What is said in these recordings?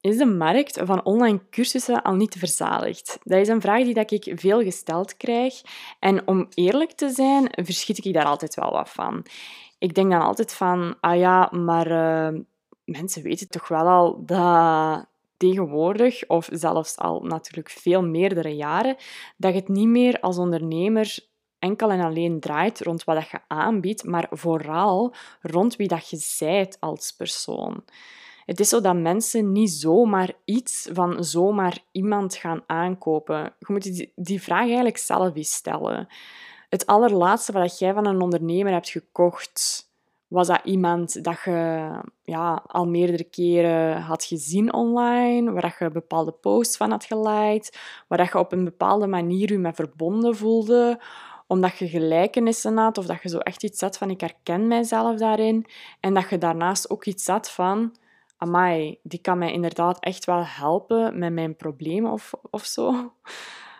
is de markt van online cursussen al niet verzadigd? Dat is een vraag die dat ik veel gesteld krijg. En om eerlijk te zijn, verschiet ik daar altijd wel wat van. Ik denk dan altijd van, ah ja, maar uh, mensen weten toch wel al dat tegenwoordig, of zelfs al natuurlijk veel meerdere jaren, dat je het niet meer als ondernemer enkel en alleen draait rond wat je aanbiedt, maar vooral rond wie dat je zijt als persoon. Het is zo dat mensen niet zomaar iets van zomaar iemand gaan aankopen. Je moet die, vraag eigenlijk zelf eens stellen. Het allerlaatste wat jij van een ondernemer hebt gekocht, was dat iemand dat je ja, al meerdere keren had gezien online, waar je bepaalde posts van had geliked, waar je op een bepaalde manier je mee verbonden voelde, omdat je gelijkenissen had of dat je zo echt iets had van ik herken mijzelf daarin en dat je daarnaast ook iets had van amai, die kan mij inderdaad echt wel helpen met mijn problemen of, of zo.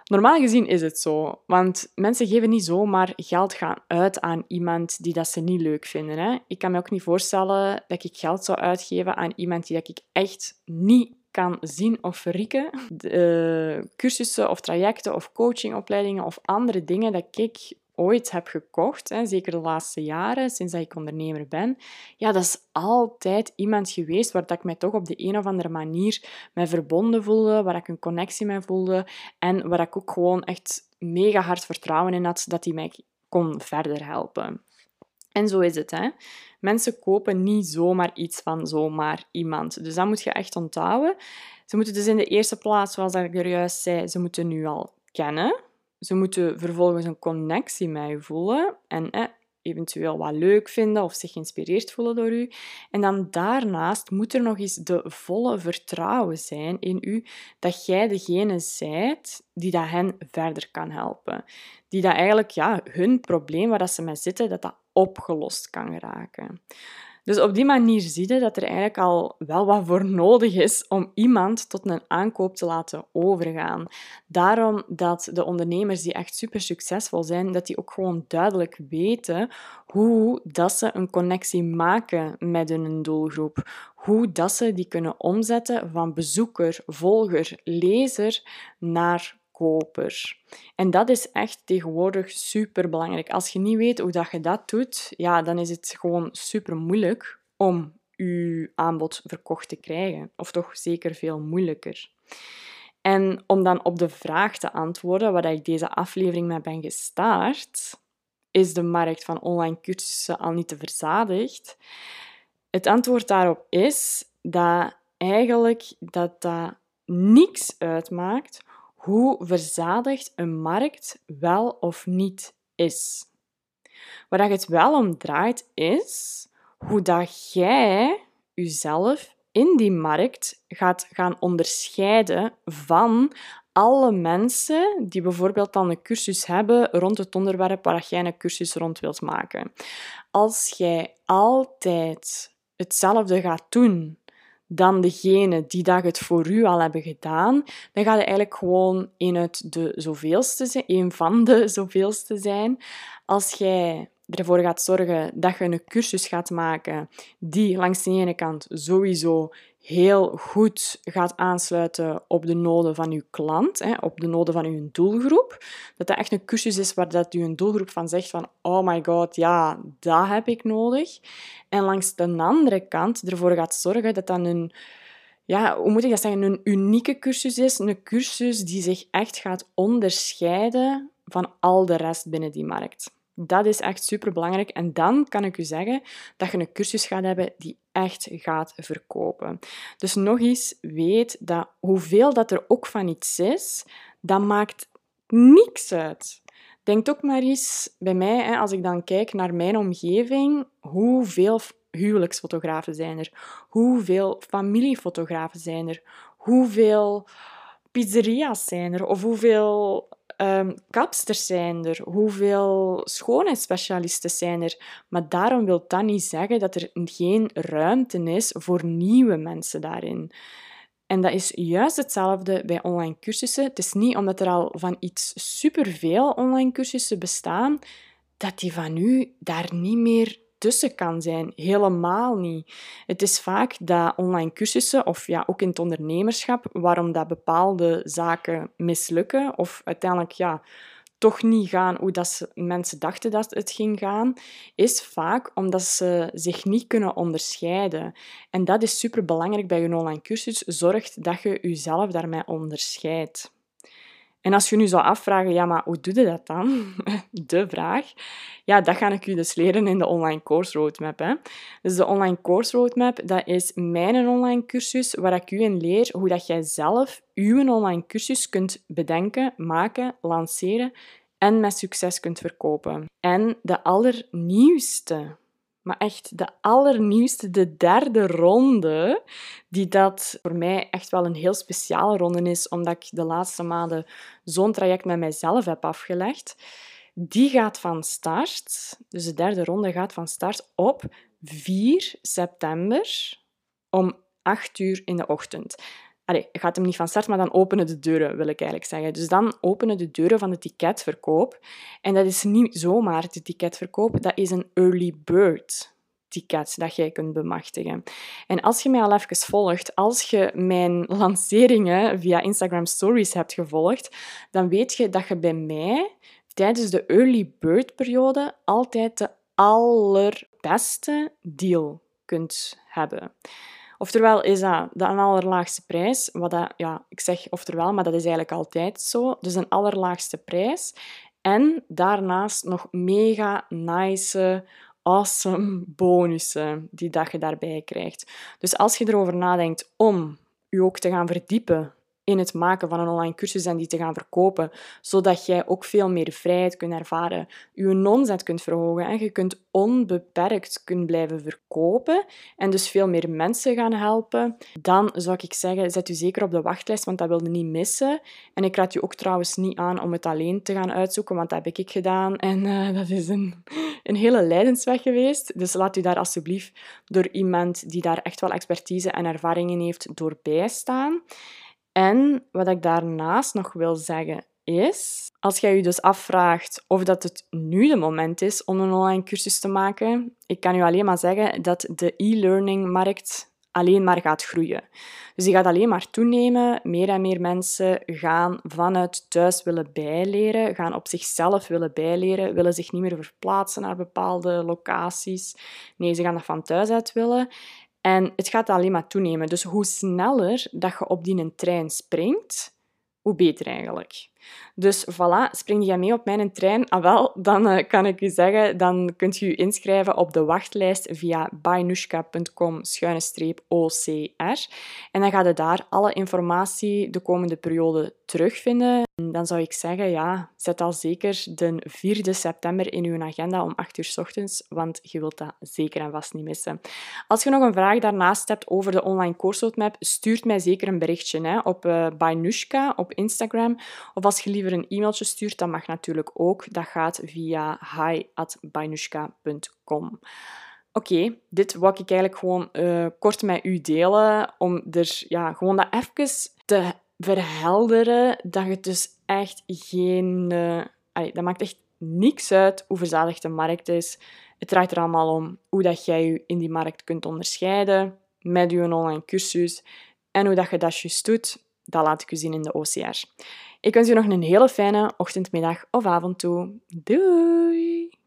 Normaal gezien is het zo, want mensen geven niet zomaar geld gaan uit aan iemand die dat ze niet leuk vinden. Hè. Ik kan me ook niet voorstellen dat ik geld zou uitgeven aan iemand die dat ik echt niet kan zien of verrikken. De, cursussen of trajecten of coachingopleidingen of andere dingen dat ik ooit heb gekocht, hè, zeker de laatste jaren, sinds dat ik ondernemer ben, ja, dat is altijd iemand geweest waar dat ik mij toch op de een of andere manier mee verbonden voelde, waar ik een connectie mee voelde en waar ik ook gewoon echt mega hard vertrouwen in had dat die mij kon verder helpen. En zo is het. Hè? Mensen kopen niet zomaar iets van zomaar iemand. Dus dat moet je echt onthouden. Ze moeten dus in de eerste plaats, zoals ik er juist zei, ze moeten nu al kennen. Ze moeten vervolgens een connectie met je voelen en eh, eventueel wat leuk vinden of zich geïnspireerd voelen door u. En dan daarnaast moet er nog eens de volle vertrouwen zijn in u dat jij degene zijt die dat hen verder kan helpen. Die dat eigenlijk ja, hun probleem waar dat ze mee zitten, dat dat opgelost kan geraken. Dus op die manier zie je dat er eigenlijk al wel wat voor nodig is om iemand tot een aankoop te laten overgaan. Daarom dat de ondernemers die echt super succesvol zijn, dat die ook gewoon duidelijk weten hoe dat ze een connectie maken met hun doelgroep. Hoe dat ze die kunnen omzetten van bezoeker, volger, lezer naar En dat is echt tegenwoordig super belangrijk. Als je niet weet hoe dat je dat doet, ja, dan is het gewoon super moeilijk om je aanbod verkocht te krijgen. Of toch zeker veel moeilijker. En om dan op de vraag te antwoorden waar ik deze aflevering mee ben gestart, is de markt van online cursussen al niet te verzadigd? Het antwoord daarop is dat eigenlijk dat dat niks uitmaakt hoe verzadigd een markt wel of niet is. Waar het wel om draait is hoe dat jij jezelf in die markt gaat gaan onderscheiden van alle mensen die bijvoorbeeld dan een cursus hebben rond het onderwerp waar jij een cursus rond wilt maken. Als jij altijd hetzelfde gaat doen dan degene die dat het voor u al hebben gedaan, dan gaat je eigenlijk gewoon een uit de zoveelste zijn, een van de zoveelste zijn. Als jij ervoor gaat zorgen dat je een cursus gaat maken die langs de ene kant sowieso heel goed gaat aansluiten op de noden van uw klant, op de noden van uw doelgroep. Dat dat echt een cursus is waar dat uw doelgroep van zegt van oh my god, ja, dat heb ik nodig. En langs de andere kant ervoor gaat zorgen dat dat een ja, hoe moet ik dat zeggen, een unieke cursus is. Een cursus die zich echt gaat onderscheiden van al de rest binnen die markt. Dat is echt super belangrijk. En dan kan ik u zeggen dat je een cursus gaat hebben die echt gaat verkopen. Dus nog eens, weet dat hoeveel dat er ook van iets is, dat maakt niks uit. Denk ook maar eens bij mij, als ik dan kijk naar mijn omgeving, hoeveel huwelijksfotografen zijn er? Hoeveel familiefotografen zijn er? Hoeveel pizzeria's zijn er? Of hoeveel um, kapsters zijn er? Hoeveel schoonheidsspecialisten zijn er? Maar daarom wil dat niet zeggen dat er geen ruimte is voor nieuwe mensen daarin. En dat is juist hetzelfde bij online cursussen. Het is niet omdat er al van iets superveel online cursussen bestaan, dat die van u daar niet meer tussen kan zijn. Helemaal niet. Het is vaak dat online cursussen, of ja, ook in het ondernemerschap, waarom dat bepaalde zaken mislukken of uiteindelijk ja, toch niet gaan hoe dat mensen dachten dat het ging gaan, is vaak omdat ze zich niet kunnen onderscheiden. En dat is super belangrijk bij een online cursus. Zorg dat je jezelf daarmee onderscheidt. En als je nu zou afvragen, ja, maar hoe doe je dat dan? De vraag. Ja, dat ga ik u dus leren in de online course roadmap. Hè. Dus de online course roadmap, dat is mijn online cursus waar ik u in leer hoe dat jij zelf uw online cursus kunt bedenken, maken, lanceren en met succes kunt verkopen. En de allernieuwste maar echt de allernieuwste, de derde ronde, die dat voor mij echt wel een heel speciale ronde is, omdat ik de laatste maanden zo'n traject met mijzelf heb afgelegd. Die gaat van start, dus de derde ronde gaat van start op 4 september om 8 uur in de ochtend. Allee, gaat hem niet van start, maar dan openen de deuren, wil ik eigenlijk zeggen. Dus dan openen de deuren van de ticketverkoop. En dat is niet zomaar de ticketverkoop, dat is een early bird ticket dat jij kunt bemachtigen. En als je mij al even volgt, als je mijn lanceringen via Instagram Stories hebt gevolgd, dan weet je dat je bij mij tijdens de early bird periode altijd de allerbeste deal kunt hebben. Oftewel is dat de allerlaagste prijs, wat dat, ja, ik zeg oftewel, maar dat is eigenlijk altijd zo. Dus een allerlaagste prijs. En daarnaast nog mega nice, awesome bonussen die dat je daarbij krijgt. Dus als je erover nadenkt om je ook te gaan verdiepen in het maken van een online cursus en die te gaan verkopen, zodat jij ook veel meer vrijheid kunt ervaren, je non-zet kunt verhogen en je kunt onbeperkt kunt blijven verkopen en dus veel meer mensen gaan helpen, dan zou ik zeggen, zet u zeker op de wachtlijst, want dat wil je niet missen. En ik raad je ook trouwens niet aan om het alleen te gaan uitzoeken, want dat heb ik gedaan en uh, dat is een, een hele lijdensweg geweest. Dus laat u daar alsjeblieft door iemand die daar echt wel expertise en ervaringen heeft, door bijstaan. En wat ik daarnaast nog wil zeggen is, als jij je dus afvraagt of dat het nu de moment is om een online cursus te maken, ik kan je alleen maar zeggen dat de e-learning-markt alleen maar gaat groeien. Dus die gaat alleen maar toenemen. Meer en meer mensen gaan vanuit thuis willen bijleren, gaan op zichzelf willen bijleren, willen zich niet meer verplaatsen naar bepaalde locaties. Nee, ze gaan dat van thuis uit willen. En het gaat alleen maar toenemen. Dus hoe sneller dat je op die trein springt, hoe beter eigenlijk. Dus voilà, spring jij mee op mijn trein? Ah wel, dan uh, kan ik u zeggen, dan kunt u u inschrijven op de wachtlijst via bainushka.com-ocr. En dan ga je daar alle informatie de komende periode terugvinden. Dan zou ik zeggen, ja, zet al zeker de 4 september in uw agenda om 8 uur s ochtends, want je wilt dat zeker en vast niet missen. Als je nog een vraag daarnaast hebt over de online course roadmap, stuurt mij zeker een berichtje hè, op uh, op Instagram. Of als je liever een e-mailtje stuurt, dat mag natuurlijk ook. Dat gaat via hi.bainushka.com. Oké, dit wou ik eigenlijk gewoon uh, kort met u delen, om er ja, gewoon dat even te verhelderen dat het dus echt geen... Uh, dat maakt echt niks uit hoe verzadigd de markt is. Het draait er allemaal om hoe dat jij je in die markt kunt onderscheiden met je online cursus. En hoe dat je dat juist doet, dat laat ik u zien in de OCR. Ik wens u nog een hele fijne ochtend, middag of avond toe. Doei!